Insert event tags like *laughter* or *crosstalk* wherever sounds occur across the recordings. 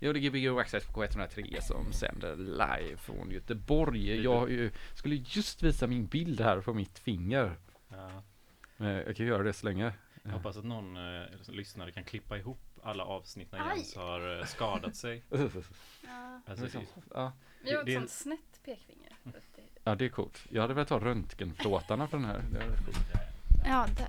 Jo, det är Gbg Access på K103 som sänder live från Göteborg. Jag eh, skulle just visa min bild här på mitt finger. Ja. Jag kan göra det så länge. Jag hoppas att någon eh, lyssnare kan klippa ihop alla avsnitt när Aj. Jens har eh, skadat sig. *laughs* Ja. Alltså, ja. Vi har ett Det- sånt snett pekfinger. det- ja, det är coolt. Jag hade velat ha röntgenplåtarna för den här. Ja, där.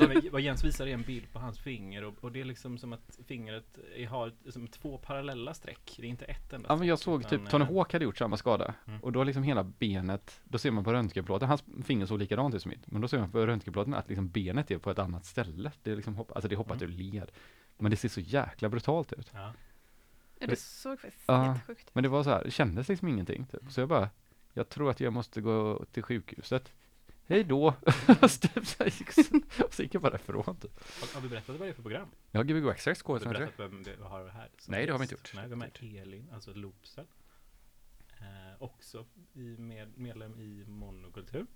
Så *laughs* vad Jens visar är en bild på hans finger och, och det är liksom som att fingret är, har som två parallella streck. Det är inte ett enda Ja, men jag streck, såg typ Tony eh, Hawk hade gjort samma skada. Mm. Och då liksom hela benet, då ser man på röntgenplåten, hans finger såg likadant ut som mitt. Men då ser man på röntgenplåten att liksom benet är på ett annat ställe. Det är liksom hopp, alltså det är hoppat Mm. ur led. Men det ser så jäkla brutalt ut. Ja. Ja, det såg faktiskt Ja. jättesjukt Men det var så här, det kändes liksom ingenting. Typ. Så jag bara, jag tror att jag måste gå till sjukhuset. Hej då! *laughs* Och så gick jag bara ifrån typ. Har, har vi berättat vad det är för program? Jag har Gbg Access Har vi K103. berättat vem vi har här? Nej, det har vi inte gjort. Nej, vem är Elin, alltså Loopsel. Eh, också i med, medlem i monokultur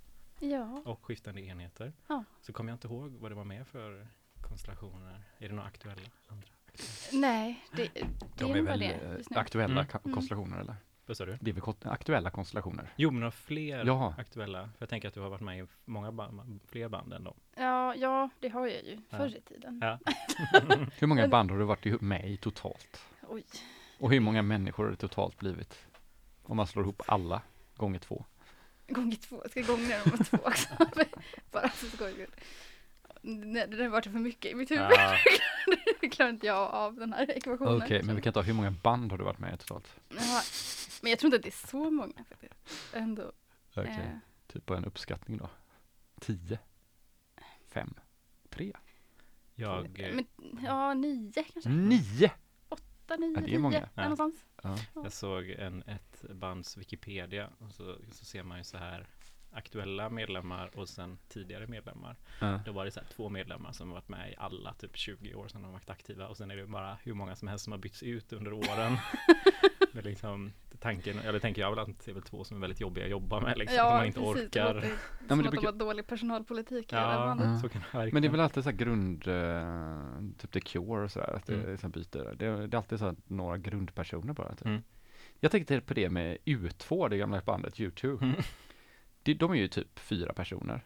Ja, och skiftande enheter. Ja. Så kommer jag inte ihåg vad det var med för konstellationer. Är det några aktuella? Andra? nej, det, det De är väl det eh, aktuella Mm. Mm. konstellationer eller? Vad sa du? Det är väl aktuella konstellationer? Jo, men några fler Ja. aktuella. För jag tänker att du har varit med i många band, fler band än dem. Ja, ja, det har jag ju Ja. förr i tiden. Ja. *laughs* Hur många band har du varit med i totalt? Oj, Och hur många människor har det totalt blivit? Om man slår ihop alla gånger två. gånger två. Jag ska gånga dem med två också. *laughs* Bara för skojs skull. Nej, det där var för mycket i mitt huvud. Ja, *laughs* Det klarar inte jag av den här ekvationen. Okej, men vi kan ta hur många band har du varit med i totalt? Ja, men jag tror inte att det är så många faktiskt. Ändå. Okej, Eh, typ på en uppskattning då? Tio? Fem? Tre? jag, eh, men, ja, nio kanske. Nio! Åtta, nio, Ja, det är tio. många. Ja. någonstans. Ja. jag såg en, ett bands Wikipedia och så, så ser man ju så här aktuella medlemmar och sen tidigare medlemmar. Ja. Då var det så här två medlemmar som har varit med i alla typ 20 år sedan de har varit aktiva och sen är det bara hur många som helst som har bytts ut under åren. *laughs* det är liksom tanken, eller tänker jag väl att det är väl två som är väldigt jobbiga att jobba med liksom, som man inte precis. Det orkar. låter men som det att brukar- de var dålig personalpolitik i Ja. Ja. så kan det verkligen. Men det är väl alltid så här grund, eh, typ The Cure och sådär, att det Mm. är så här byter. Det är, det är alltid så här några grundpersoner bara. Typ. Mm. Jag tänkte på det med U2, det gamla bandet U2. Mm. Det, de är ju typ fyra personer.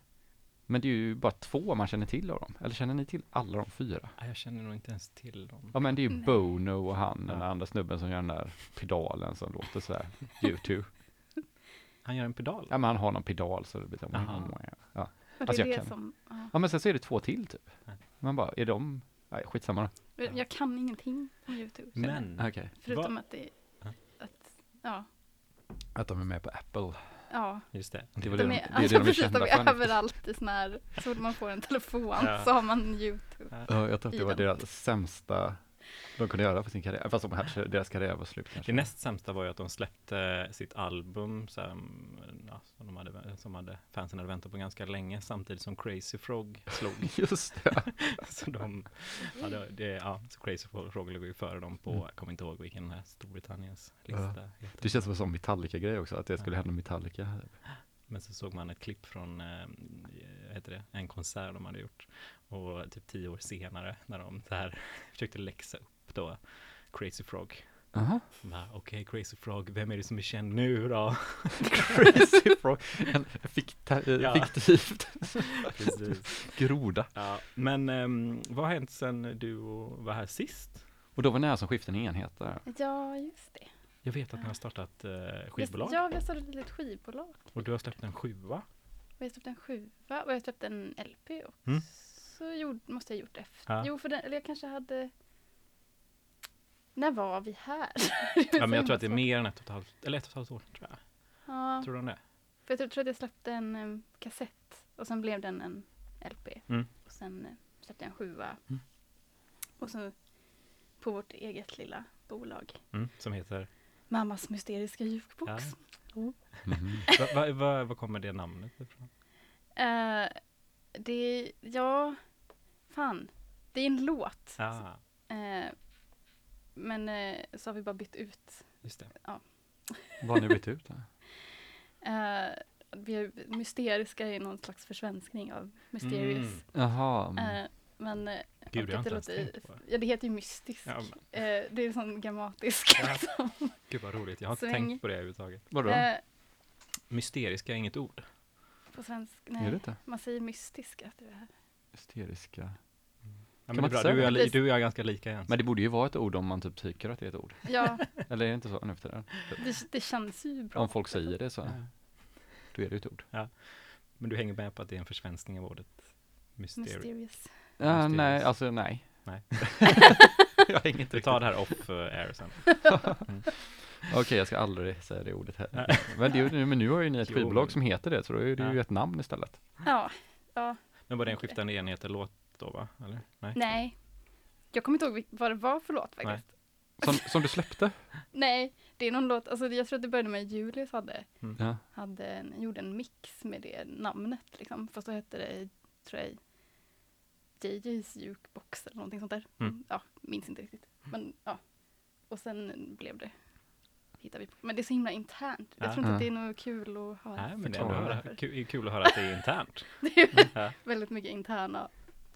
Men det är ju bara två man känner till av dem. Eller känner ni till alla de fyra? Ja, Jag känner nog inte ens till dem. Ja men det är ju Nej. Bono och han, den Ja. andra snubben som gör den där pedalen som låter sådär, U2. *laughs* Han gör en pedal. Ja men han har någon pedal så det blir så Aha. ja. Och det Alltså, är det kan- som, ja. ja men sen så är det två till typ. Man bara, är de, nej skitsamma då. Ja. Jag kan ingenting om Youtube. Men, Okej. Förutom att det Ja. att, ja, Att de är med på Apple. Ja. just det. Det väl De det, är, de, det är alltså, det de är precis, kända de för. är överallt i sån här, så fort man får en telefon Ja. så har man Youtube. Ja. Ja, jag tror att det var deras sämsta de kunde göra för sin karriär. Fast de deras karriär var slut kanske. Det näst sämsta var ju att de släppte sitt album så här, ja, som, de hade, som hade, fansen hade väntat på ganska länge samtidigt som Crazy Frog slog. *laughs* Just det. *laughs* så de, ja, det, ja, så Crazy Frog låg ju före dem på, Mm. jag kommer inte ihåg vilken här Storbritanniens lista heter. Det känns som en sån Metallica-grej också, att det skulle hända Metallica. Men så såg man ett klipp från, eh, heter det, en konsert de hade gjort. Och typ tio år senare när de så här *laughs* försökte läxa upp då Crazy Frog. Aha. Okej Crazy Frog, vem är det som är känd nu då? *laughs* Crazy frog. En fikta, eh, Ja. fiktivt *laughs* groda. Ja, men ehm, vad har hänt sen du var här sist? Och då var nära som skiftade enheter. Ja, just det. Jag vet att ni har startat eh, skivbolag Ja, vi har startat ett litet skivbolag. och du har släppt en sjua. Vi har släppt en sjua och jag har släppt en LP och Mm. så gjord, måste jag ha gjort efter. Ja. Jo, för den, eller jag kanske hade... När var vi här? *laughs* Ja, men jag tror att det är mer än ett och ett halvt, eller ett och ett halvt år tror jag. Ja, Tror du om det? för jag tror, tror att jag släppte en um, kassett och sen blev den en LP. Mm. Och sen eh, släppte jag en sjua. Mm. Och så på vårt eget lilla bolag. Mm, som heter? Mammas mysteriska jukebox. Mhm. Vad va, va, vad kommer det namnet ifrån? Eh, det, ja, fan. Det är en låt. Ah, Eh, men eh, så har vi bara bytt ut. just det. Vad har ni bytt ut? Då? *laughs* Vi mysteriska är någon slags försvenskning av mysterious. Mm. Jaha. mm. Men Gud, jag har inte det ens tänkt på det. Ja, det heter ju mystisk. Ja, Eh, det är en sån grammatisk. Ja. liksom. gud vad roligt, jag har inte Sväng. tänkt på det överhuvudtaget. Vadå? Eh, Mysteriska är inget ord. på svensk, Är nej. det inte? Man säger mystiska. Det är Hysteriska. Ja, man men det är inte bra. Du, är, du och jag är ganska lika igen. Men det borde ju vara ett ord om man typ tycker att det är ett ord. ja, *laughs* Eller är det inte så nu för tiden? det, det känns ju bra. Om folk säger det så, Ja. då är det ett ord. Men du hänger med på att det är en försvenskning av ordet mysterious. Mysterious. Mysterious. nej, alltså nej. Nej. *laughs* jag hänger inte Vi tar det här off eh, air sen. *laughs* Okej, jag ska aldrig säga det ordet här. Nej. Men, det, är ju- men nu har ju ni ett skivbolag som heter det, så då är det ju Ja. ett namn istället. Ja, ja, Men var det en skiftande enheter låt då va? Eller? Nej? nej. Jag kommer inte ihåg vad det var för låt faktiskt. Som, som du släppte? *laughs* Nej, det är någon låt, alltså jag tror att det började med Julius hade, Ja. hade en, gjorde en mix med det namnet liksom. Fast då hette det, tror jag, JJ's Jukebox eller någonting sånt där. Mm. Ja, minns inte riktigt. Men ja. Och sen blev det, hittade vi på. Men det är så himla internt. Jag Ja. tror inte Ja. att det är något kul att höra. Nej, men det är kul, kul att höra att det är internt. *laughs* Det är väldigt mycket interna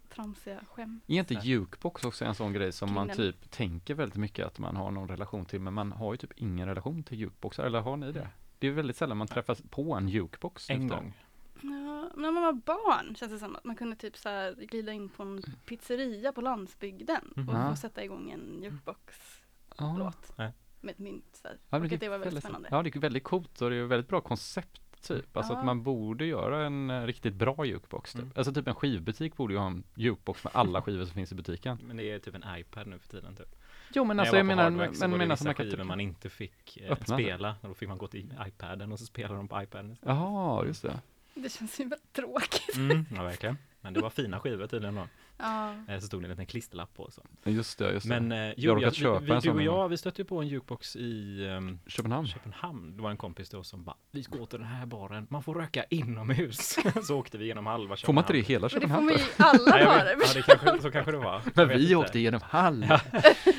tramsiga skämt. Är inte jukebox också en sån grej som man Kriminell. typ tänker väldigt mycket att man har någon relation till, men man har ju typ ingen relation till jukeboxar, eller har ni det? Det är väldigt sällan man träffas på en jukebox. En gång. Ja, när man var barn känns det som att man kunde typ så här glida in på en pizzeria på landsbygden och Ja. få sätta igång en jukebox-låt Ja. Med ett mynt. Så här. Ja, och att det var väldigt spännande. Ja, det är väldigt coolt och det är väldigt bra koncept typ. Alltså Ja. att man borde göra en eh, riktigt bra jukebox typ. Mm. Alltså typ en skivbutik borde ju ha en jukebox med alla *laughs* skivor som finns i butiken. Men det är typ en iPad nu för tiden typ. Jo men När alltså jag, på menar, Hardwax men det menar som man kan typ... man inte fick eh, Öppna. spela. Och då fick man gå till iPaden och så spelade de på iPaden. Jaha, just det. Det känns ju väldigt tråkigt. Mm, ja, verkligen. Men det var fina skivor tydligen då. Ja. Eh, Så stod det en liten klisterlapp på och så. Just det, just Men det. eh, Jag jo, råkat jag, köpa vi, vi, en du och jag, vi stötte ju på en jukebox i ehm, Köpenhamn. Köpenhamn. Det var en kompis då som bara, vi ska gå till den här baren, man får röka inomhus. *laughs* så åkte vi genom halva Får man inte det i Köpenhamn. hela Men det får Köpenhamn? man i alla Ja, jag barer. vet. Ja, det kanske, så kanske det var. *laughs* Jag Men vi inte. åkte genom halva. *laughs*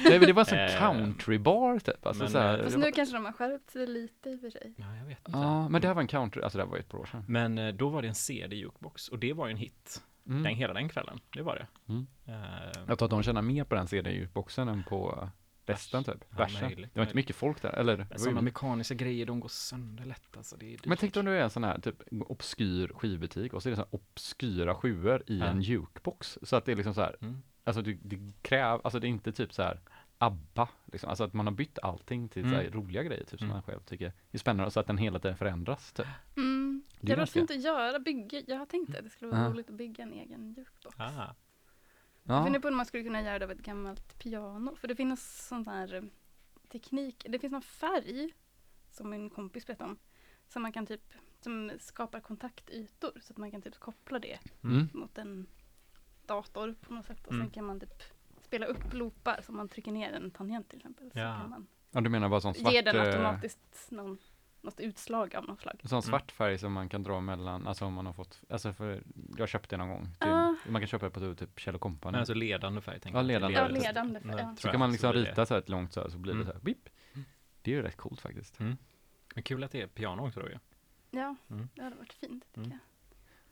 Nej men det var en sån Eh, countrybar typ. Alltså men, så här, eh, Fast var, nu kanske de har skärpt sig lite i och för sig. Ja, jag vet inte. Ja, men det här var en country, alltså det här var ju ett par år sedan. Men eh, då var det en CD-jukebox och det var ju en hit. Mm. Den, hela den kvällen. Det var det. Mm. Eh, Jag tror att de tjänar mer på den CD-boxen än på resten typ. Ja, Versen. möjligt, det var inte mycket folk där, eller? Ju Sådana mekaniska grejer, de går sönder lätt alltså. Det är dyrt. Men tänk dig om du är en sån här typ obskyr skivbutik och så är det så här obskyra sjuor i Ja. en jukebox. Så att det är liksom så här, Mm. alltså det, det kräv, alltså det är inte typ så här ABBA, liksom. alltså att man har bytt allting till så här Mm. roliga grejer typ som Mm. man själv tycker är spännande så att den hela tiden förändras typ. Mm. Det är Det ganska- fint att göra, bygga. Jag har tänkt att det skulle vara Ja. roligt att bygga en egen jukebox. Ah, Jag Ja, funderar på om man skulle kunna göra det av ett gammalt piano. För det finns sån här eh, teknik, det finns någon färg som min kompis berättade om. Som man kan typ, som skapar kontaktytor. Så att man kan typ koppla det mm. mot en dator på något sätt. Och Mm. sen kan man typ spela upp loopar som man trycker ner en tangent till exempel. Så Ja. kan man ja du menar bara sån svart, ge den eh, automatiskt någon, något utslag av något slag. sån svart färg som man kan dra mellan, alltså om man har fått, alltså för jag köpte det någon gång. Till, Ah. Man kan köpa det på typ Kjell Company. men alltså ledande färg tänker Ja, jag. ledande. Ja, det- ledande färg, ja. så kan man liksom det. rita så här ett långt så här så blir det Mm. så här, bip. Det är ju rätt coolt faktiskt. Mm. Men kul att det är piano också då ju. Ja, Mm. det hade varit fint tycker Mm. jag.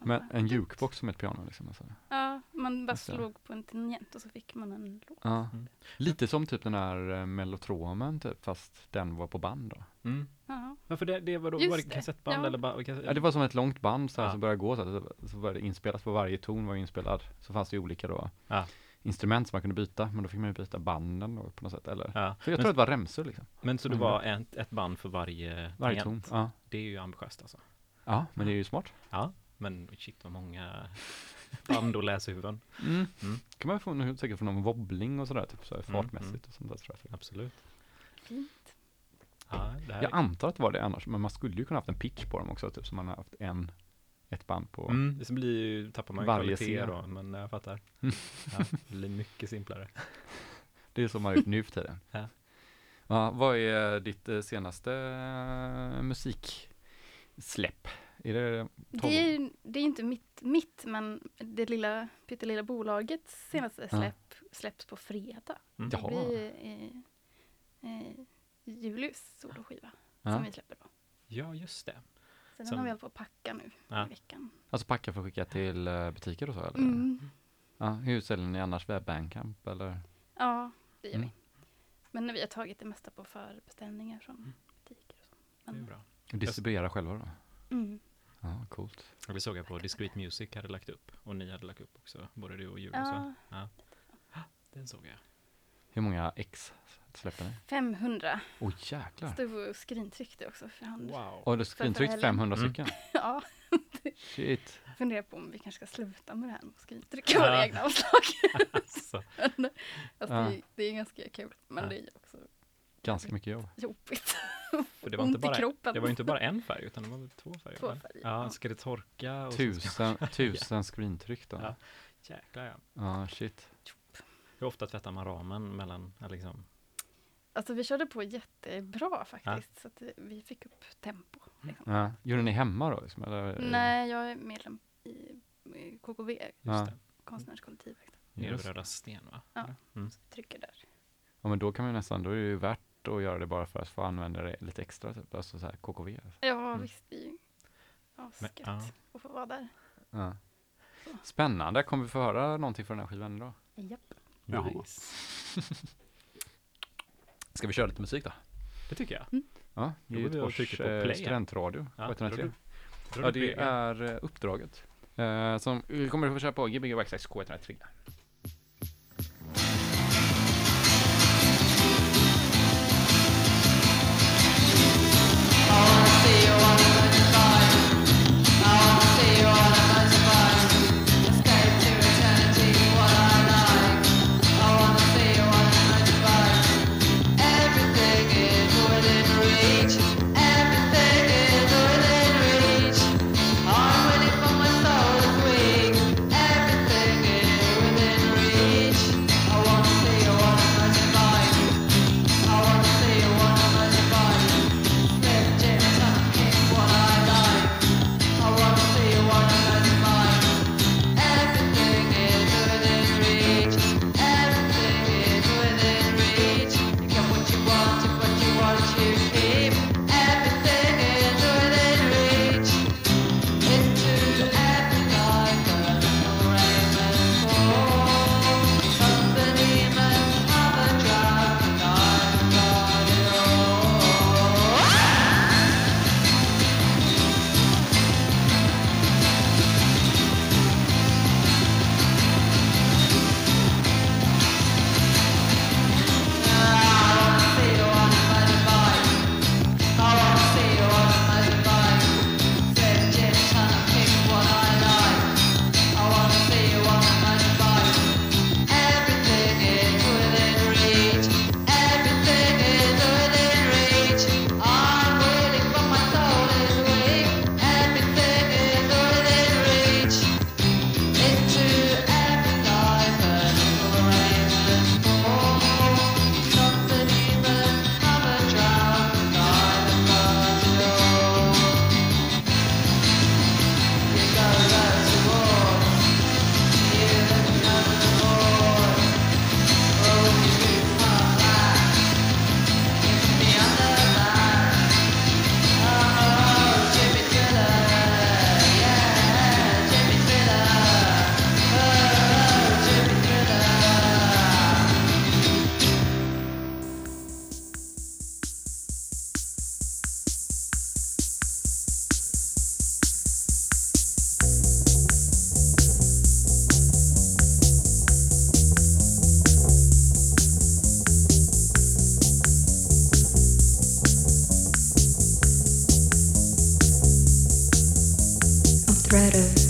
Men en jukebox som ett piano liksom. Alltså. Ja, man bara slog på en tangent och så fick man en låt. Ja. Mm. Lite som typ den här eh, mellotromen typ, fast den var på band då. Mm. Ja. Varför det, det var då, Just var det det, kassettband ja. eller bara, kassett, Ja, det var som ett långt band så här, Ja. så började gå så, här, så började det inspelas på varje ton var inspelad. Så fanns det olika då Ja. instrument som man kunde byta, men då fick man ju byta banden då på något sätt. Eller? Ja. För jag Men, tror att det var remsor liksom. men så det Mm. var ett, ett band för varje, Varje ton. Ja. Det är ju ambitiöst alltså. ja, men det är ju smart. Ja, men shit vad många band och läshuvuden. Mm. Mm. kan man få nog säkert få någon wobbling och sådär, typ så här, Mm, fartmässigt mm. och sånt där tror jag. Absolut. Fint. Ja, det här Jag antar att det var det annars, men man skulle ju kunna haft en pitch på dem också, typ som man har haft en, ett band på. Mm, det blir ju, tappar man Varje kvalitet scen. då, men jag fattar. Mm. Ja, det blir mycket simplare. *laughs* Det är som man har gjort nu för tiden. Ja. Ja, vad är ditt eh, senaste eh, musiksläpp? Är det Det är, det är inte mitt, mitt, men det lilla pyttelilla bolagets senaste Ja. släpp släpps på fredag. Mm. Det blir eh, eh, Julius soloskiva Ja. som vi släpper då. Ja, just det. Så den har vi hållit på att packa nu Ja. i veckan. Alltså packa för att skicka till eh, butiker och så eller? Mm. Ja, hur säljer ni annars webbandcamp eller? Ja, det gör Mm. vi. Men vi har tagit det mesta på förbeställningar från butiker och så. Det är Men, bra. Distribuera själva då? mm. Ja, coolt. Och det såg jag på Discreet Music hade lagt upp och ni hade lagt upp också, både du och Julius? Ja, Ja. Den såg jag. Hur många ex släpper ni? 500. Åh oh, jäklar! Stod och skrintryckte också för hand. Wow. Och du helgen. 500 Mm. stycken? *laughs* Ja, Shit! jag funderar på om vi kanske ska sluta med det här med att skrintrycka våra egna omslag. *laughs* Alltså, alltså, Ja. det, är- det är ganska kul, men Ja. det är ju också Ganska mycket jobb. jobbigt. för det var, inte bara, kroppen. det var inte bara en färg utan det var väl två färger? Två färger, Ja, ja. ska det torka? Och så ska- Tusen, *laughs* tusen screentryck då? Ja. Jäklar ja. Ja, shit. Hur ofta tvättar man ramen mellan, ja, liksom? Alltså vi körde på jättebra faktiskt, så att det- vi fick upp tempo. Liksom. Ja. Gjorde ni hemma då? Liksom, eller? Nej, jag är medlem i KKV, Just Ja. det. konstnärskollektivet. Nere vid Röda Sten va? Ja. Mm. Trycker där. Ja, men då kan man ju nästan, då är det ju värt att göra det bara för att få använda det lite extra, typ. alltså så här KKV. Alltså. Ja, Mm. visst. Det är ju asgött ja. att få vara där. Ja. Spännande, kommer vi få höra någonting från den här skivan idag? Japp. Jaha. Nice. *laughs* Ska vi köra lite musik då? Det tycker jag. Ja, Då går vi och Göteborgs eh, studentradio Ja, på 103. drar du Ja, det är Uppdraget. Eh, som vi kommer att få köra på Gbg Waxxax K103. spreaders.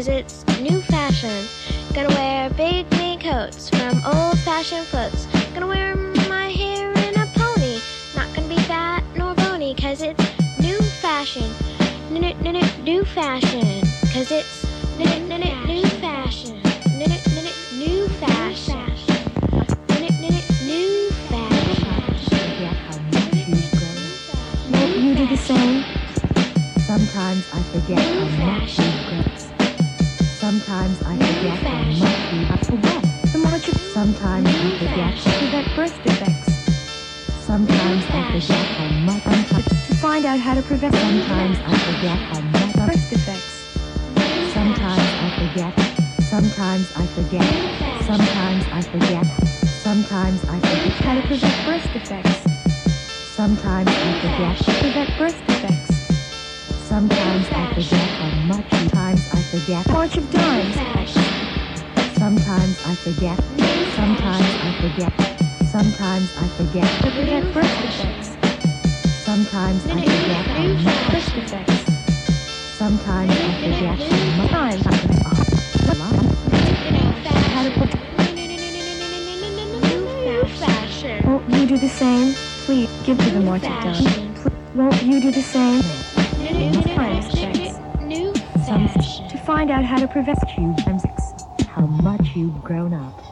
because it's defects. Sometimes I forget. Prevent birth defects. Sometimes I forget how much. Sometimes I forget. March of dimes. Sometimes I forget. Sometimes I forget. Sometimes I forget. To prevent birth defects. Sometimes I forget how much. Birth defects. Sometimes I forget how much. Times. How to put New Won't you do the same? Please give to the march of dimes. Won't you do the same? Times. New fashion. To find out how to prevent you times. How much you've grown up.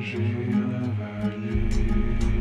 j'ai la vallée.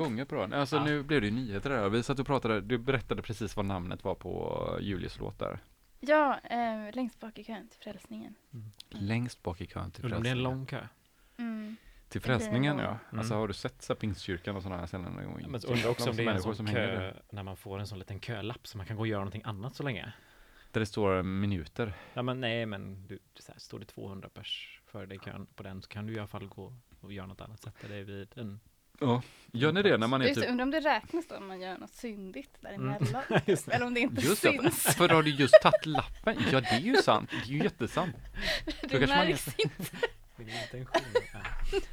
Gånger på raden. Alltså Ja. nu blev det ju nyheter där. Vi satt och pratade, du berättade precis vad namnet var på Julius låt där. Ja, eh, längst bak i kön till frälsningen. Längst bak i kön till om det är en frälsningen. lång kö? Mm. Till frälsningen ja. Alltså har du sett så här pingstkyrkan och sådana här ställen någon gång? Ja, Men undrar också om det är en sån kö när man får en sån liten kölapp så man kan gå och göra någonting annat så länge. Där det står minuter. Ja men nej men du, så här, står det 200 pers före dig i kön på den så kan du i alla fall gå och göra något annat. Sätta dig vid en Ja. Gör ni det när man är Just det, typ undrar om det räknas då om man gör något syndigt däremellan. *laughs* Det. Eller om det inte Just det, syns. för har du just tagit lappen? Ja det är ju sant, det är ju jättesant. *laughs* Det kanske man märks inte. *laughs*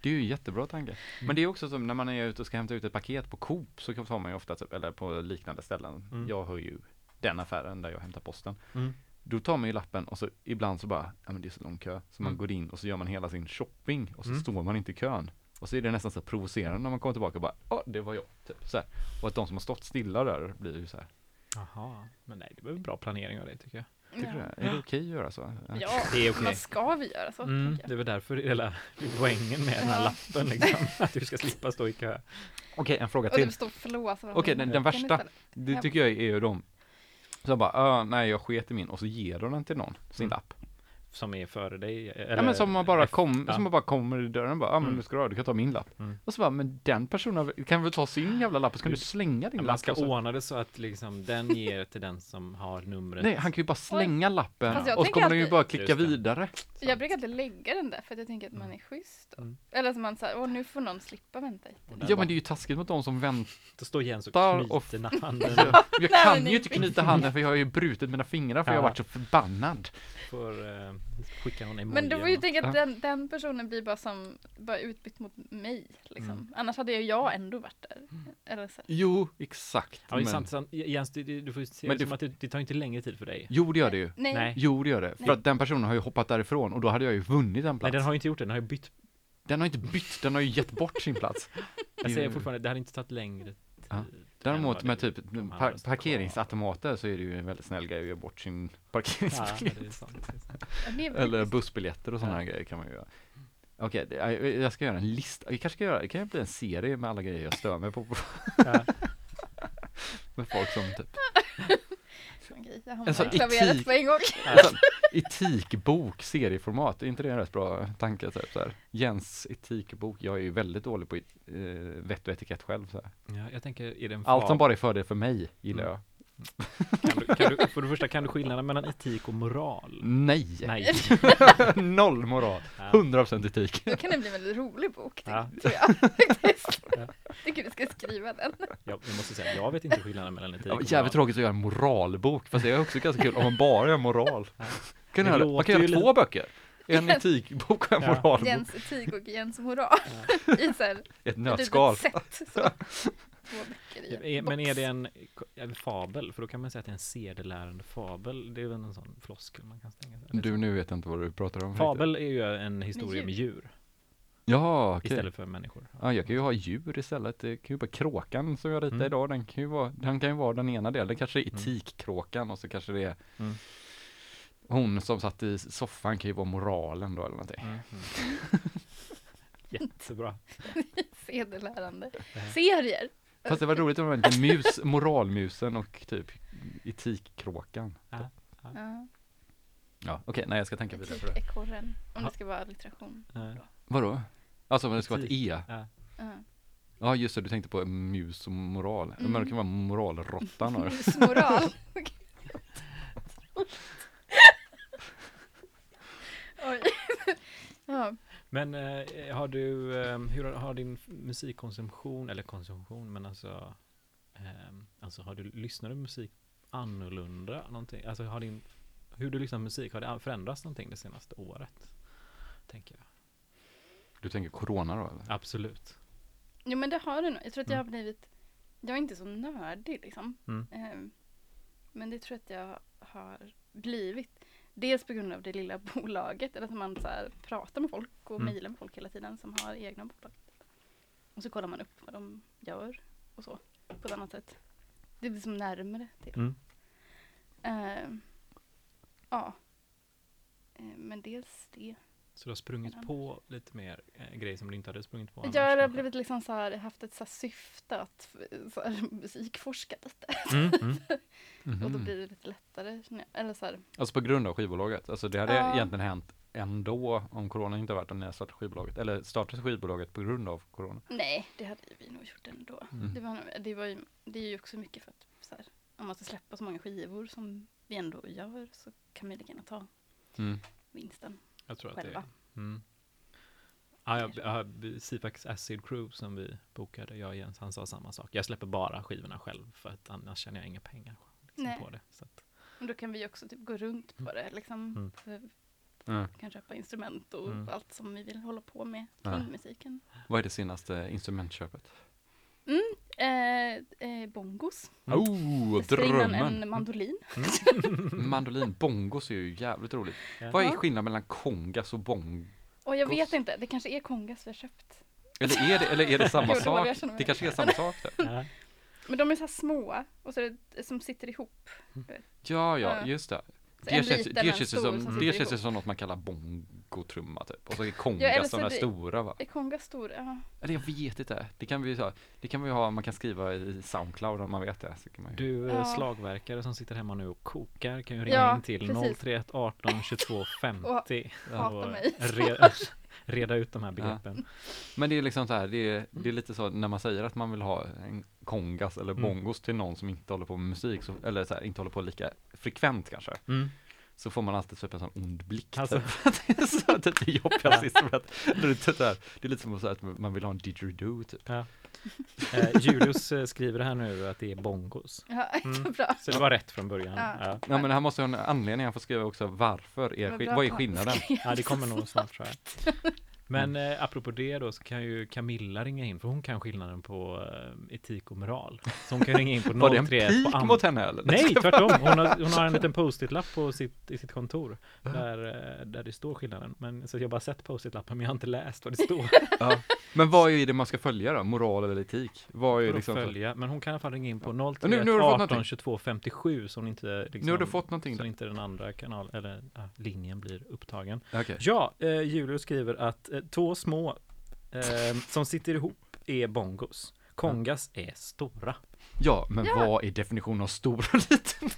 Det är ju jättebra tanke. Men det är också som när man är ute och ska hämta ut ett paket på Coop så tar man ju ofta, typ, eller på liknande ställen. Mm. Jag har ju den affären där jag hämtar posten. Mm. Då tar man ju lappen och så ibland så bara, ja men det är så lång kö. Så man Mm. går in och så gör man hela sin shopping och så Mm. står man inte i kön. Och så är det nästan så provocerande när man kommer tillbaka och bara, ja det var jag. Typ, så här. Och att de som har stått stilla där blir ju så här. Jaha, men nej det var en bra planering av dig tycker jag. Tycker du Ja. det? Är det okej att göra så? Ja, Det är okej. vad ska vi göra så? Mm, det var därför hela *laughs* poängen med den här Ja. lappen liksom. *laughs* Att du ska slippa stå i kö. Okej, en fråga Och till. Okej, den, den värsta, det Ja. tycker jag är ju de som bara, ah, nej jag sket i min och så ger de den till någon, sin Mm. lapp. Som är före dig. Eller, ja men som man bara kom, ja. som man bara kommer i dörren och bara, ja ah, men Mm. nu ska du ha, du kan ta min lapp. Mm. Och så bara, men den personen kan väl ta sin jävla lapp och så kan du slänga din Ja, lapp. Man ska så. ordna det så att liksom den ger till den som har numret. Nej, han kan ju bara slänga lappen Fast jag och så kommer den ju bara klicka vidare. Jag brukar alltid lägga den där för att jag tänker att man är schysst. Mm. Eller att man säger, åh nu får någon slippa vänta lite. Ja bara- men det är ju taskigt mot de som väntar. Då står Jens och knyter handen. *laughs* Jag kan ju inte knyta handen för jag har ju brutit mina fingrar för jag har varit så förbannad. Får eh, skicka någon emoji. Men då får ju tänka att den, den personen blir bara som, bara utbytt mot mig liksom. Mm. Annars hade ju jag ändå varit där. Eller så. Jo, exakt. Ja, men- sant, sant. Jens, du, du får ju se Men det som att det, det tar inte längre tid för dig. Jo, det gör det ju. Nej. Nej. Jo, det gör det. För Nej. att den personen har ju hoppat därifrån och då hade jag ju vunnit en Nej, plats. den har ju inte gjort det. Den har ju bytt. Den har inte bytt, den har ju gett bort sin plats. *laughs* Jag säger fortfarande, det hade inte tagit längre tid. Ja. Däremot med typ par- parkeringsautomater så är det ju en väldigt snäll grej att ge bort sin parkeringsbiljett. Ja, Eller bussbiljetter och sådana Ja. grejer kan man ju göra. Okej, det- jag, ska göra en lista. Jag kanske ska göra, det kan bli en serie med alla grejer jag stör mig på. Ja. *laughs* med folk som typ *laughs* Okej, jag hamnar sån i klaveret etik- på en gång. *laughs* Sån etikbok, serieformat, är inte det en rätt bra tanke? Så här? Jens etikbok, jag är ju väldigt dålig på eh, vett och etikett själv. Så här. Ja, jag tänker, är det en Allt som bara är fördel för mig gillar Mm. jag. Kan du, kan du, För det första, kan du skillnaden mellan etik och moral? Nej! Nej. *laughs* Noll moral, Ja. 100% etik. Då kan det bli en väldigt rolig bok, Ja. tror jag. *laughs* Ja. tycker du ska skriva den. Jag, jag måste säga, jag vet inte skillnaden mellan etik Ja, och jävligt moral. tråkigt att göra en moralbok, fast det är också ganska kul om man bara gör moral. Ja. Kan man låter kan göra två böcker. En etikbok och en Ja. moralbok. Jens etik och Jens moral. *laughs* I så här, Ett ett nötskal. litet set. Så. Två böcker i en Är- Men är det en, en fabel? För då kan man säga att det är en sedelärande fabel. Det är väl en sån floskel man kan stänga sig. Du, nu vet jag inte vad du pratar om. Fabel är ju en historia djur. med djur Ja, okej. istället för människor. Ja, jag kan ju ha djur istället. Det kan ju vara kråkan som jag ritar Mm. idag. Den kan ju vara, den kan ju vara den ena delen. Det kanske är Mm. etikkråkan och så kanske det är Mm. hon som satt i soffan kan ju vara moralen då eller någonting. Mm. Mm. *laughs* Jättebra. *laughs* Sedelärande. Serier. Fast det var roligt om det var lite mus, moralmusen och typ etikkråkan. Ja. Ja. Ja, okej, nej jag ska tänka vidare på det. Etikekorren. Om Ja. det ska vara allitteration. Eh, Vadå? Alltså men det ska vara ett E? Ja. Ja. Ja just det, du tänkte på mus och moral. Men Mm. det kan vara moralråttan Musmoral. *laughs* *laughs* Oj. *laughs* ja. Men eh, har du, eh, hur har, har din musikkonsumtion, eller konsumtion, men alltså, eh, alltså har du, lyssnar du musik annorlunda? Någonting? Alltså har din, hur du lyssnar på musik, har det förändrats någonting det senaste året? Tänker jag. Du tänker corona då eller? Absolut. Jo men det har det nog. Jag tror att jag har Mm. blivit, jag är inte så nördig liksom. Mm. Ehm, men det tror jag att jag har blivit. Dels på grund av det lilla *laughs* bolaget, eller att man så här pratar med folk och Mm. mejlar med folk hela tiden som har egna bolag. Och så kollar man upp vad de gör och så på ett annat sätt. Det blir som närmare till. Mm. Ehm, ja. Ehm, men dels det. Så du har sprungit på lite mer eh, grejer som du inte hade sprungit på annars, Jag har kanske? blivit liksom så här, haft ett så här syfte att så här, *laughs* musikforska lite. Mm, mm. *laughs* Och då blir det lite lättare. Eller så här, Alltså på grund av skivbolaget. Alltså det hade Ja. egentligen hänt ändå om corona inte varit om ni hade startat skivbolaget. Eller startat skivbolaget på grund av corona. nej, det hade vi nog gjort ändå. Mm. Det, var, det, var ju, det är ju också mycket för att så här, om man ska släppa så många skivor som vi ändå gör så kan vi lika gärna ta Mm. vinsten Jag tror att det själva. är. Mm. Ja, jag, jag, Sifax Acid Crew som vi bokade, jag och Jens, han sa samma sak. Jag släpper bara skivorna själv för att annars tjänar jag inga pengar liksom, Nej. på det. Så att, Men då kan vi också typ gå runt på det. Liksom, Mm. Vi kan köpa instrument och Mm. allt som vi vill hålla på med Ja. från musiken. Vad är det senaste instrumentköpet? Eh, eh, bongos. Mm. Oh, Dessförinnan drömmen! en mandolin. *laughs* Mandolin, bongos är ju jävligt roligt. Ja. Vad är skillnaden mellan kongas och bong? Och jag vet Gos. inte, det kanske är kongas vi har köpt. Eller är det, eller är det *laughs* samma Jo, det var det sak? jag kände mig. Det kanske är samma sak där. ja. Men de är så här små och så är det som sitter ihop. Ja, ja, Ja. just det. Så Det känns, liten, det en känns, ju stor som, som det sitter känns ju ihop. som något man kallar bongotrumma typ. Och så är Ja, kongas de där stora va? Är kongas stor? Ja. Eller jag vet inte. Det kan vi ju ha, det kan vi ha, man kan skriva i Soundcloud om man vet det. Så kan man ju. Du eh, Ja. slagverkare som sitter hemma nu och kokar kan ju ringa Ja, in till precis. 031 18 22 50 hata och mig. Reda, *laughs* reda ut de här begreppen. Men det är liksom så här, det är, det är lite så när man säger att man vill ha en kongas eller Mm. bongos till någon som inte håller på med musik, så, eller så här, inte håller på lika frekvent kanske. Mm. Så får man alltid typ en sån ond blick. Alltså. Typ. *laughs* det är så att det är jobbigaste instrument. Det är lite där, det är lite som att säga att man vill ha en didgeridoo typ. Ja. Eh, Julius eh, skriver här nu att det är bongos. Ja, *laughs* Mm. så bra. Så det var rätt från början. Ja. Ja. Ja men det här måste ha en anledning, han får skriva också varför, är, Vad är skillnaden? Ja, det kommer nog snart tror jag. *laughs* Men eh, apropå det då så kan ju Camilla ringa in för hon kan skillnaden på eh, etik och moral. Så hon kan ringa in på *laughs* Var det en 031 pik på mot henne eller? Nej, tvärtom. Hon har, hon har en liten post-it-lapp på sitt, i sitt kontor där, eh, där det står skillnaden. Men, så jag har bara sett post-it-lappen men jag har inte läst vad det står. *laughs* Ja. Men vad är det man ska följa då? Moral eller etik? Vad är liksom följa. Men hon kan i alla fall ringa in på nu- 031 nu har du fått 18 någonting. 22 57 så hon inte liksom, Nu har du fått någonting så inte den andra kanal eller ja, linjen blir upptagen. Okej. Ja, eh, Julius skriver att två små eh, som sitter ihop är bongos. Kongas är stora. Ja, men Ja. vad är definitionen av stor och liten?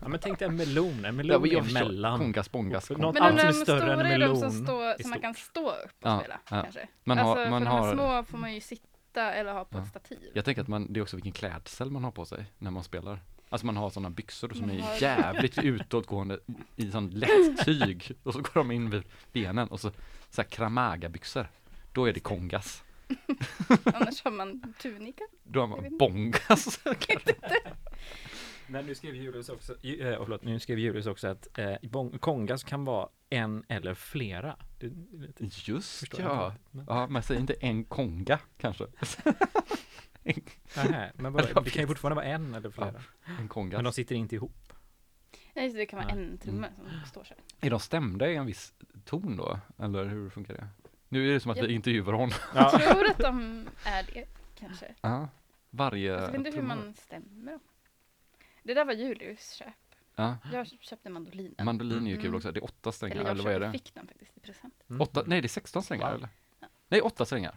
Ja men tänk dig en melon, en Ja, melon men jag är mellan. Kongas, bongas, Något kongas. Men allt de, som är de större än stora en är de melon som, står, är som man kan stå upp och Ja, spela ja. kanske. Man har- alltså, man för har- de små får man ju sitta eller ha på Ja. ett stativ. Jag tänker att man, det är också vilken klädsel man har på sig när man spelar. Alltså man har sådana byxor som har- är jävligt *laughs* utåtgående i sån lätt tyg och så går de in vid benen och så, så här kramaga-byxor. Då är det kongas. *laughs* Annars har man tunika. Då har man bongas. *laughs* Men nu skrev Julius också, ju- eh, förlåt, nu skrev Julius också att eh, bong- kongas kan vara en eller flera. Det, det, Just ja. inte, men- Ja, man säger inte en konga kanske. *laughs* Nähä, men bara, Jag det kan ju fortfarande vara en eller flera. En kongas. Men de sitter inte ihop. Nej, just det, kan vara Nej. en trumma Mm. som står så. Är de stämda i en viss ton då? Eller hur funkar det? Nu är det som att Jag- vi intervjuar honom. Jag tror att de är det, kanske. Ja. Varje Jag vet inte hur man stämmer dem. Det där var Julius köp. Ja. Jag köpte mandolinen. Mandolin är ju kul Mm. också. Det är åtta strängar, Eller eller, jag vad är det? fick den faktiskt i present. Mm. Åtta, nej det är 16 strängar eller? Nej, åtta strängar.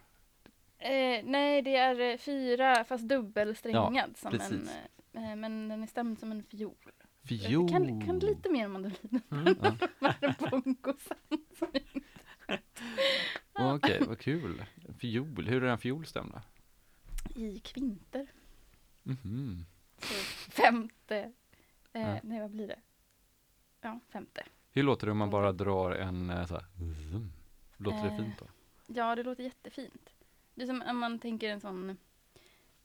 Eh, nej, det är eh, fyra fast dubbelsträngad som en, precis. eh, men den är stämd som en fiol. Fiol. Kan, kan lite mer om mandolinen. Mm. Ja. *laughs* Bongosen. *laughs* Okej, vad kul. Fiol, hur är en fiol stämd då? I kvinter. Mhm. Så femte. Eh, Ja. Nej, vad blir det? Ja, femte. Hur låter det om man bara drar en eh, så här? Låter det Eh. fint då? Ja, det låter jättefint. Det är som om man tänker en sån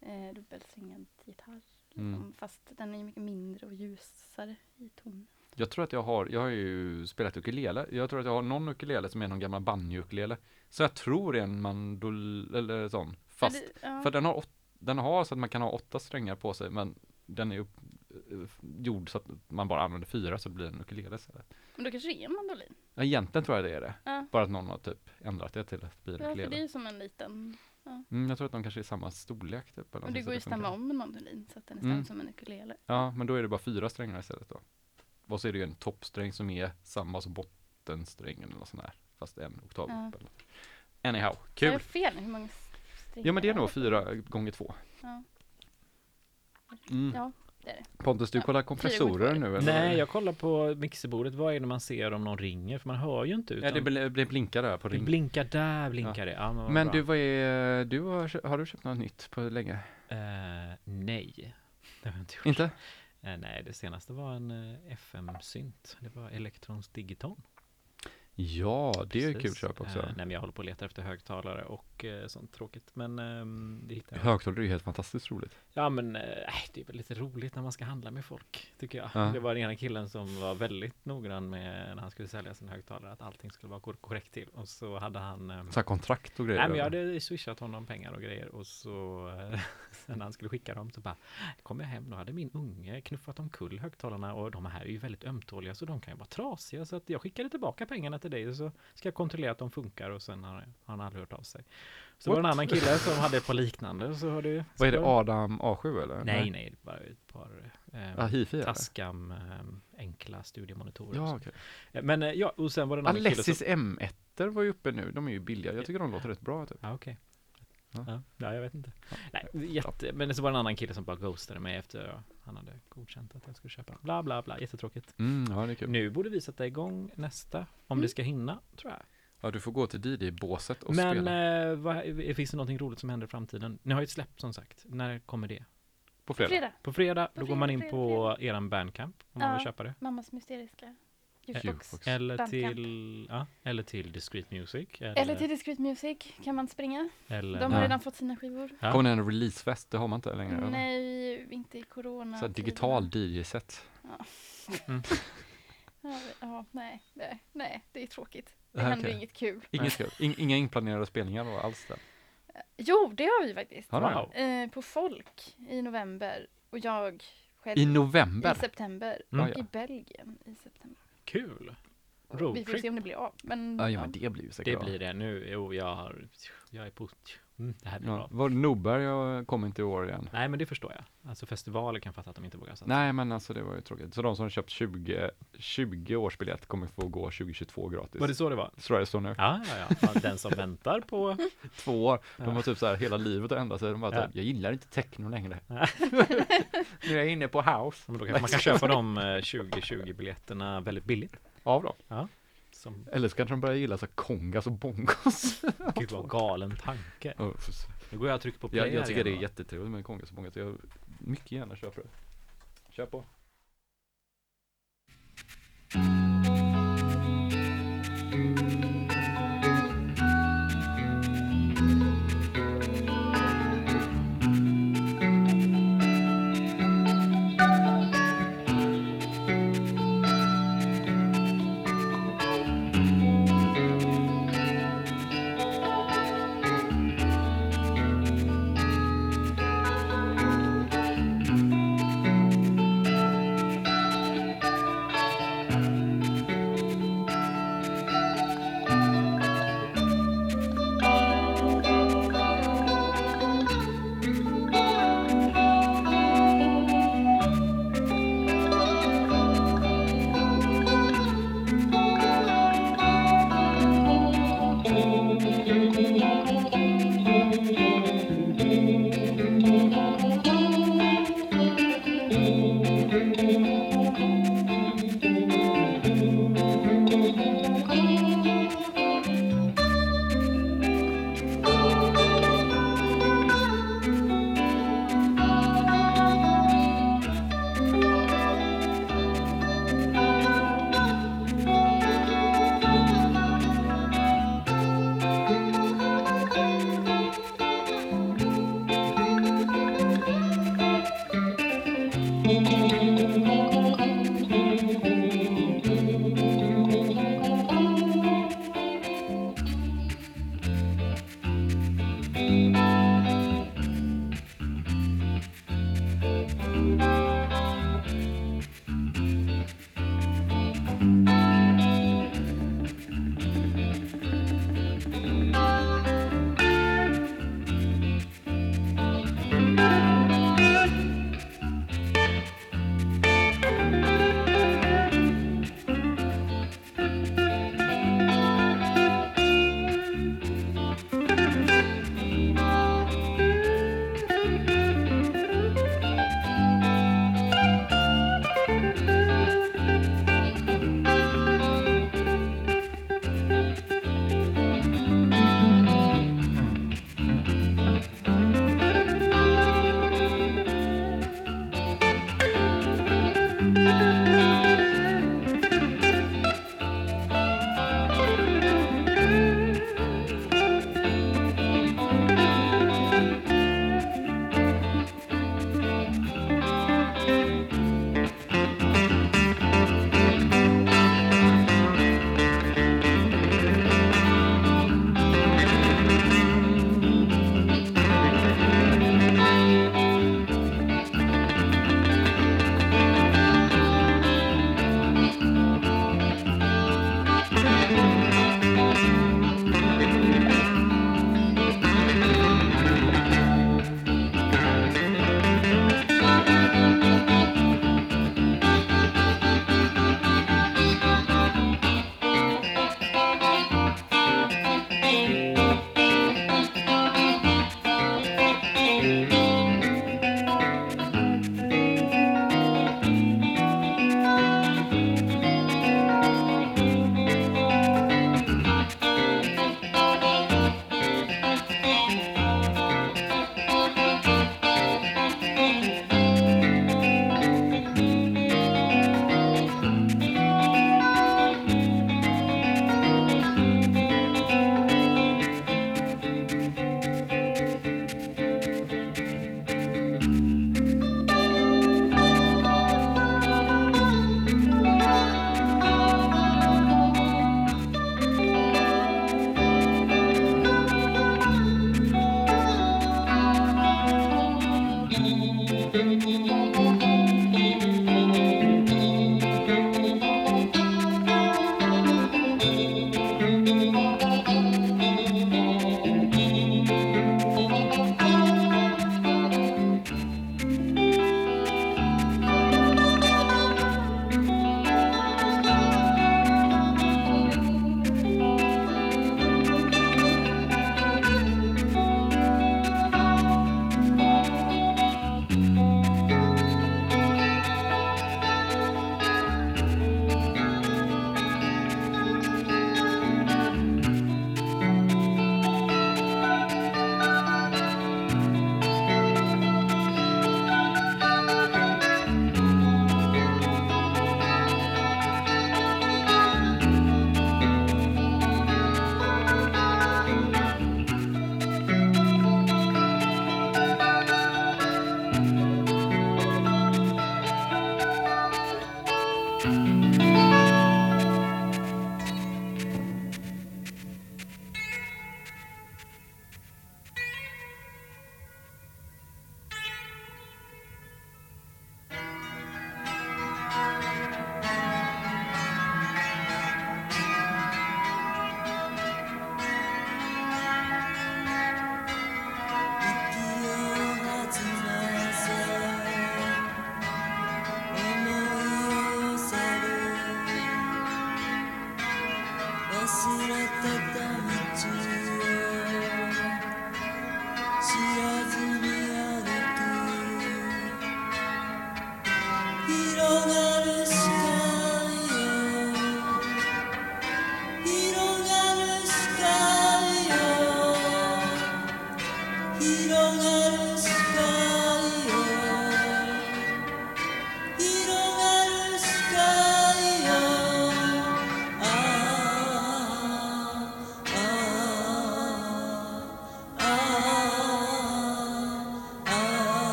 eh, dubbelsträngad gitarr. Mm. Liksom, fast den är ju mycket mindre och ljusare i ton. Jag tror att jag har, jag har ju spelat ukulele. Jag tror att jag har någon ukulele som är någon gammal banjo-ukulele. Så jag tror det är en mandol, eller sån. Fast, det, ja. för den har, åt, den har så att man kan ha åtta strängar på sig, men den är upp, gjord så att man bara använder fyra så det blir en ukulele istället. Men då kanske det är en mandolin. Ja, egentligen tror jag det är det. Ja, Bara att någon har typ ändrat det till att bli en ja för det är ukulele. som en liten. Mm, jag tror att de kanske är samma storlek typ. Och det går ju att stämma om en mandolin så att den är Mm. som en ukulele. Ja, men då är det bara fyra strängar istället då. Och så är det ju en toppsträng som är samma som bottensträngen eller något sånt där. Fast en oktav Ja. upp eller. Anyhow, kul! jag fel nu? Hur många strängar Ja men det är det? nog fyra gånger två. Ja. Mm. Ja, det är det. Pontus, du Ja, kollar kompressorer nu eller? Nej, jag kollar på mixerbordet. Vad är det man ser om någon ringer? För man hör ju inte. Ja, Utan det, bl- det blinkar där på det ring. blinkar där, blinkar det. Ja, men vad Men du, vad är, du har, har du köpt något nytt på länge? Eh, nej, *laughs* det har jag inte gjort. Inte? Eh, nej, det senaste var en eh, FM-synt. Det var Electrons Digiton. Ja, det är ju kul Precis. köp också. Eh, nej, men jag håller på att leta efter högtalare och eh, sånt tråkigt. Men ehm, det hittar jag. Högtalare är ju helt fantastiskt roligt. Ja, men eh, det är väl lite roligt när man ska handla med folk, tycker jag. Ja. Det var den ena killen som var väldigt noggrann med när han skulle sälja sin högtalare, att allting skulle vara kor- korrekt till. Och så hade han ehm, Så här kontrakt och grejer. Nej men jag hade swishat honom pengar och grejer och så eh, *laughs* när han skulle skicka dem så bara kom jag hem då hade min unge knuffat omkull högtalarna och de här är ju väldigt ömtåliga så de kan ju vara trasiga så att jag skickade tillbaka pengarna till dig så ska jag kontrollera att de funkar och sen har han aldrig hört av sig. Så var det en What? annan kille som hade ett par liknande så har det Vad är det, Adam A7 eller? Nej nej, var ett par eh, hifi eller? Tascam eh, enkla studiemonitorer. Ja, okej. Eh, Men eh, ja, och sen var det en annan kille som... Alessis M1 var ju uppe nu, de är ju billiga. Jag tycker de låter rätt bra typ. Ja, okej. Ja. Ja. Ja, jag vet inte. Nej, jätte, men så var det en annan kille som bara ghostade mig efter han hade godkänt att jag skulle köpa. Bla, bla, bla. Jättetråkigt. Mm, ja det är kul. Nu borde vi sätta igång nästa, om det ska hinna, tror jag. Ja, du får gå till DJ-båset och men spela. eh, vad, finns det någonting roligt som händer i framtiden? Ni har ju ett släpp som sagt. När kommer det? På fredag. Fredag. På fredag, På då går fredag, man in fredag, på eran bandcamp om man Ja. vill köpa det. Mammas mysteriska jukebox. Eller Bandcamp. till, ja, eller till Discreet Music. Eller, Eller till Discreet Music kan man springa. eller De har Ja. redan fått sina skivor. Ja. Kommer det en releasefest? Det har man inte längre. eller? Nej, inte i corona. Så digital DJ-set. Mm. *laughs* Ja, ja, nej, nej, nej, det är tråkigt. Det Ah, händer inget kul. Inget kul. In, inga inplanerade spelningar då alls där. Jo, det har vi faktiskt. Wow. Eh, på Folk i november och jag själv I i november? september. Mm. Och Ja, ja. i Belgien i september. Kul! Vi får se Roadtrip. om det blir av. Men, Ja, ja, men det blir ju säkert Det blir det nu. Jo, jag har, jag är på Mm, det här blir Ja. Var Norberg jag kom inte i år igen. Nej, men det förstår jag. Alltså festivaler kan fatta att de inte vågar satsa. Nej, men alltså det var ju tråkigt. Så de som har köpt 20, 20 års biljett kommer få gå 2022 gratis. Var det så det var? Så det står nu. Ja, ja, ja. ja. Den som väntar på... *laughs* Två år. De Ja. har typ så här hela livet att ändra sig. De bara Ja. typ, jag gillar inte techno längre. Ja. *laughs* nu är jag inne på house. Men då kanske man kan *laughs* köpa de eh, 2020-biljetterna väldigt billigt. Av dem. Som, Eller så kanske de börjar gilla så kongas och bongos. gud vad *laughs* galen tanke. Nu går jag och trycker på play jag, jag tycker det är va? jättetrevligt med kongas och bongos. Jag mycket gärna köper det. Kör på.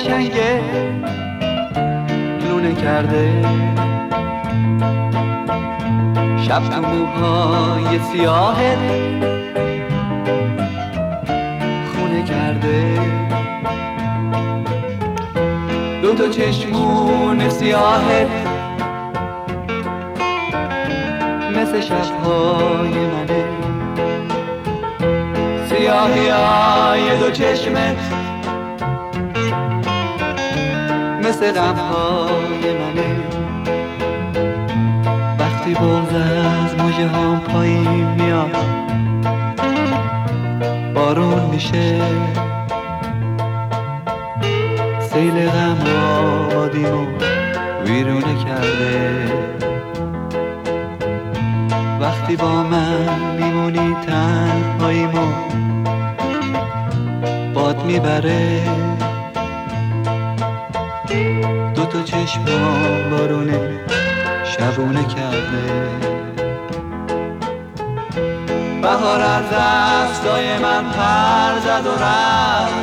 قشنگه. لونه کرده. شب تو موهای سیاهت. خونه کرده. دو تا چشمون سیاهت. مثل شبهای منه. سیاهی های دو چشمت. مثل غمهای منه. وقتی بغز از موجه هم پایین میاد بارون میشه. سیل غم آبادیمو ویرونه کرده. وقتی با من میمونی تنهاییمو باد می‌بره. دو تا چشم بارونه شبونه کرده. بهار از دستای من پر زد و رفت.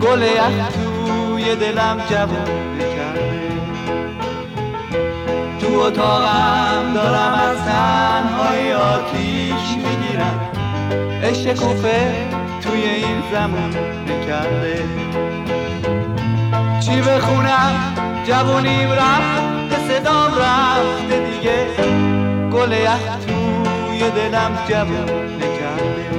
گل یخ توی دلم جوونه کرده. تو اتاقم دارم از تنهای آتیش شکوفه توی این زمون نکرده چی بخونم جوونیم رفت صدام رفته دیگه. گل توی دلم جوون نکرده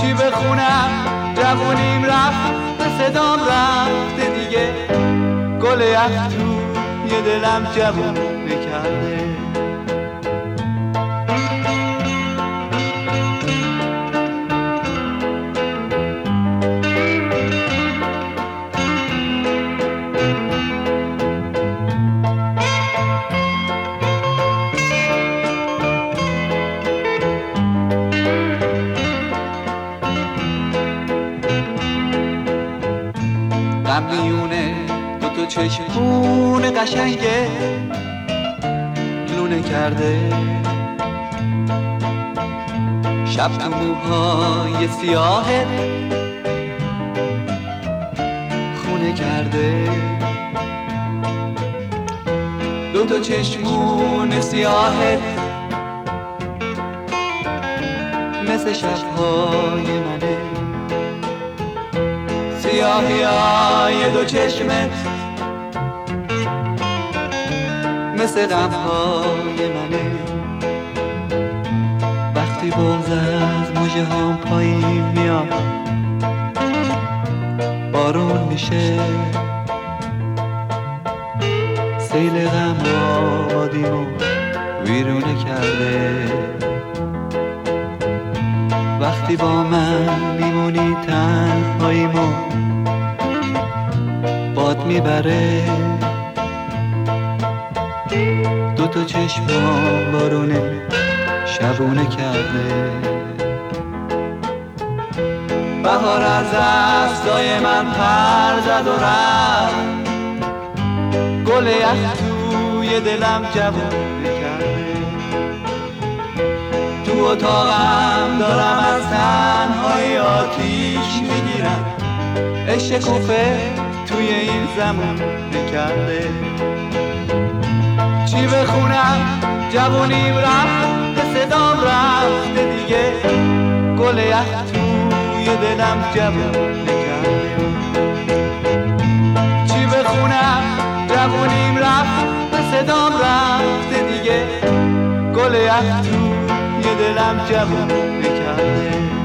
چی بخونم جوونیم رفت صدام رفته دیگه. گل توی دلم جوون نکرده کرده. شب تو موهای سیاهه خونه کرده. دو تا چشمون سیاهه مثل شبهای منه. سیاهی های دو چشمت مثل غمهای منه. وقتی بغز از موجه هم پایین میاد بارون میشه. سیل غم آبادیمو ویرونه کرده. وقتی با من میمونی تنهاییمو باد می‌بره. دو تا چشمام بارونه شبونه کرده. بهار از دستای من پر زد و رفت. گل یخ توی دلم جوونه کرده. تو اتاقم دارم از تنهای آتیش می‌گیرم. عشق کوفه توی این زمون نکرده چی بخونم جوونیم رفت به صدام رفته دیگه. گل یخ توی دلم جوون چی بخونم؟ جوونیم رفت به صدام رفته دیگه. گل یخ توی دلم جوون نکرده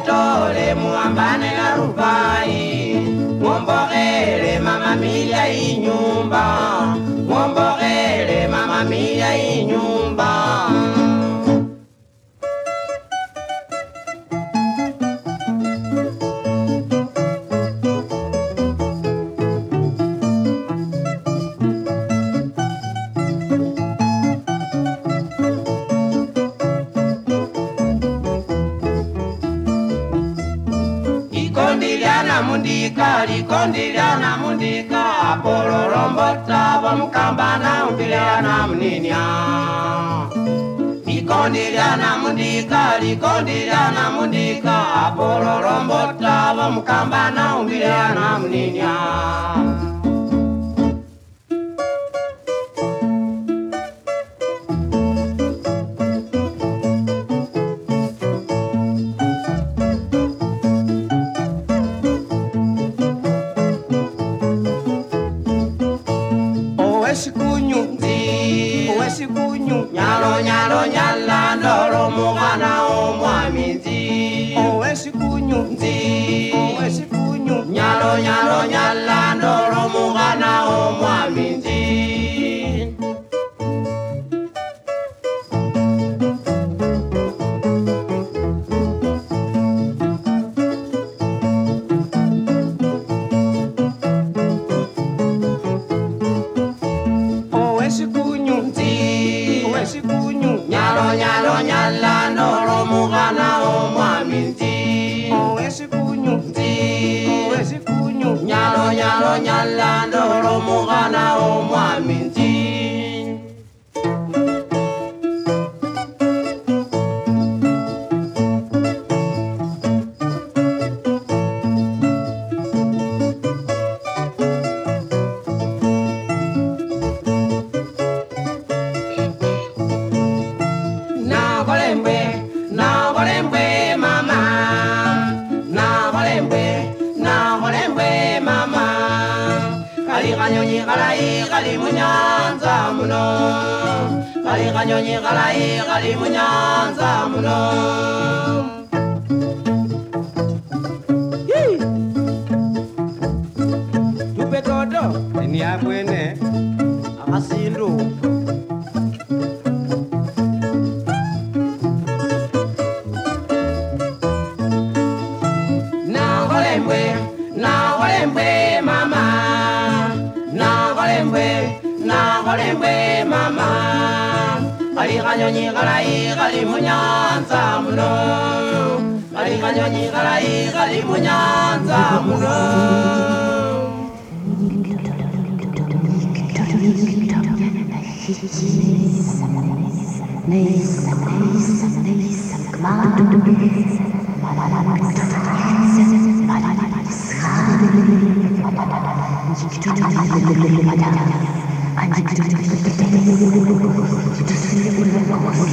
tole muhambane na Rubai, muomborele mama mia inyumba, muomborele mama mia inyumba. kondira na mudika likondira na mudika apololombo tava mukamba na umbile na muninya.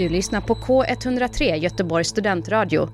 Du lyssnar på K103 Göteborgs studentradio.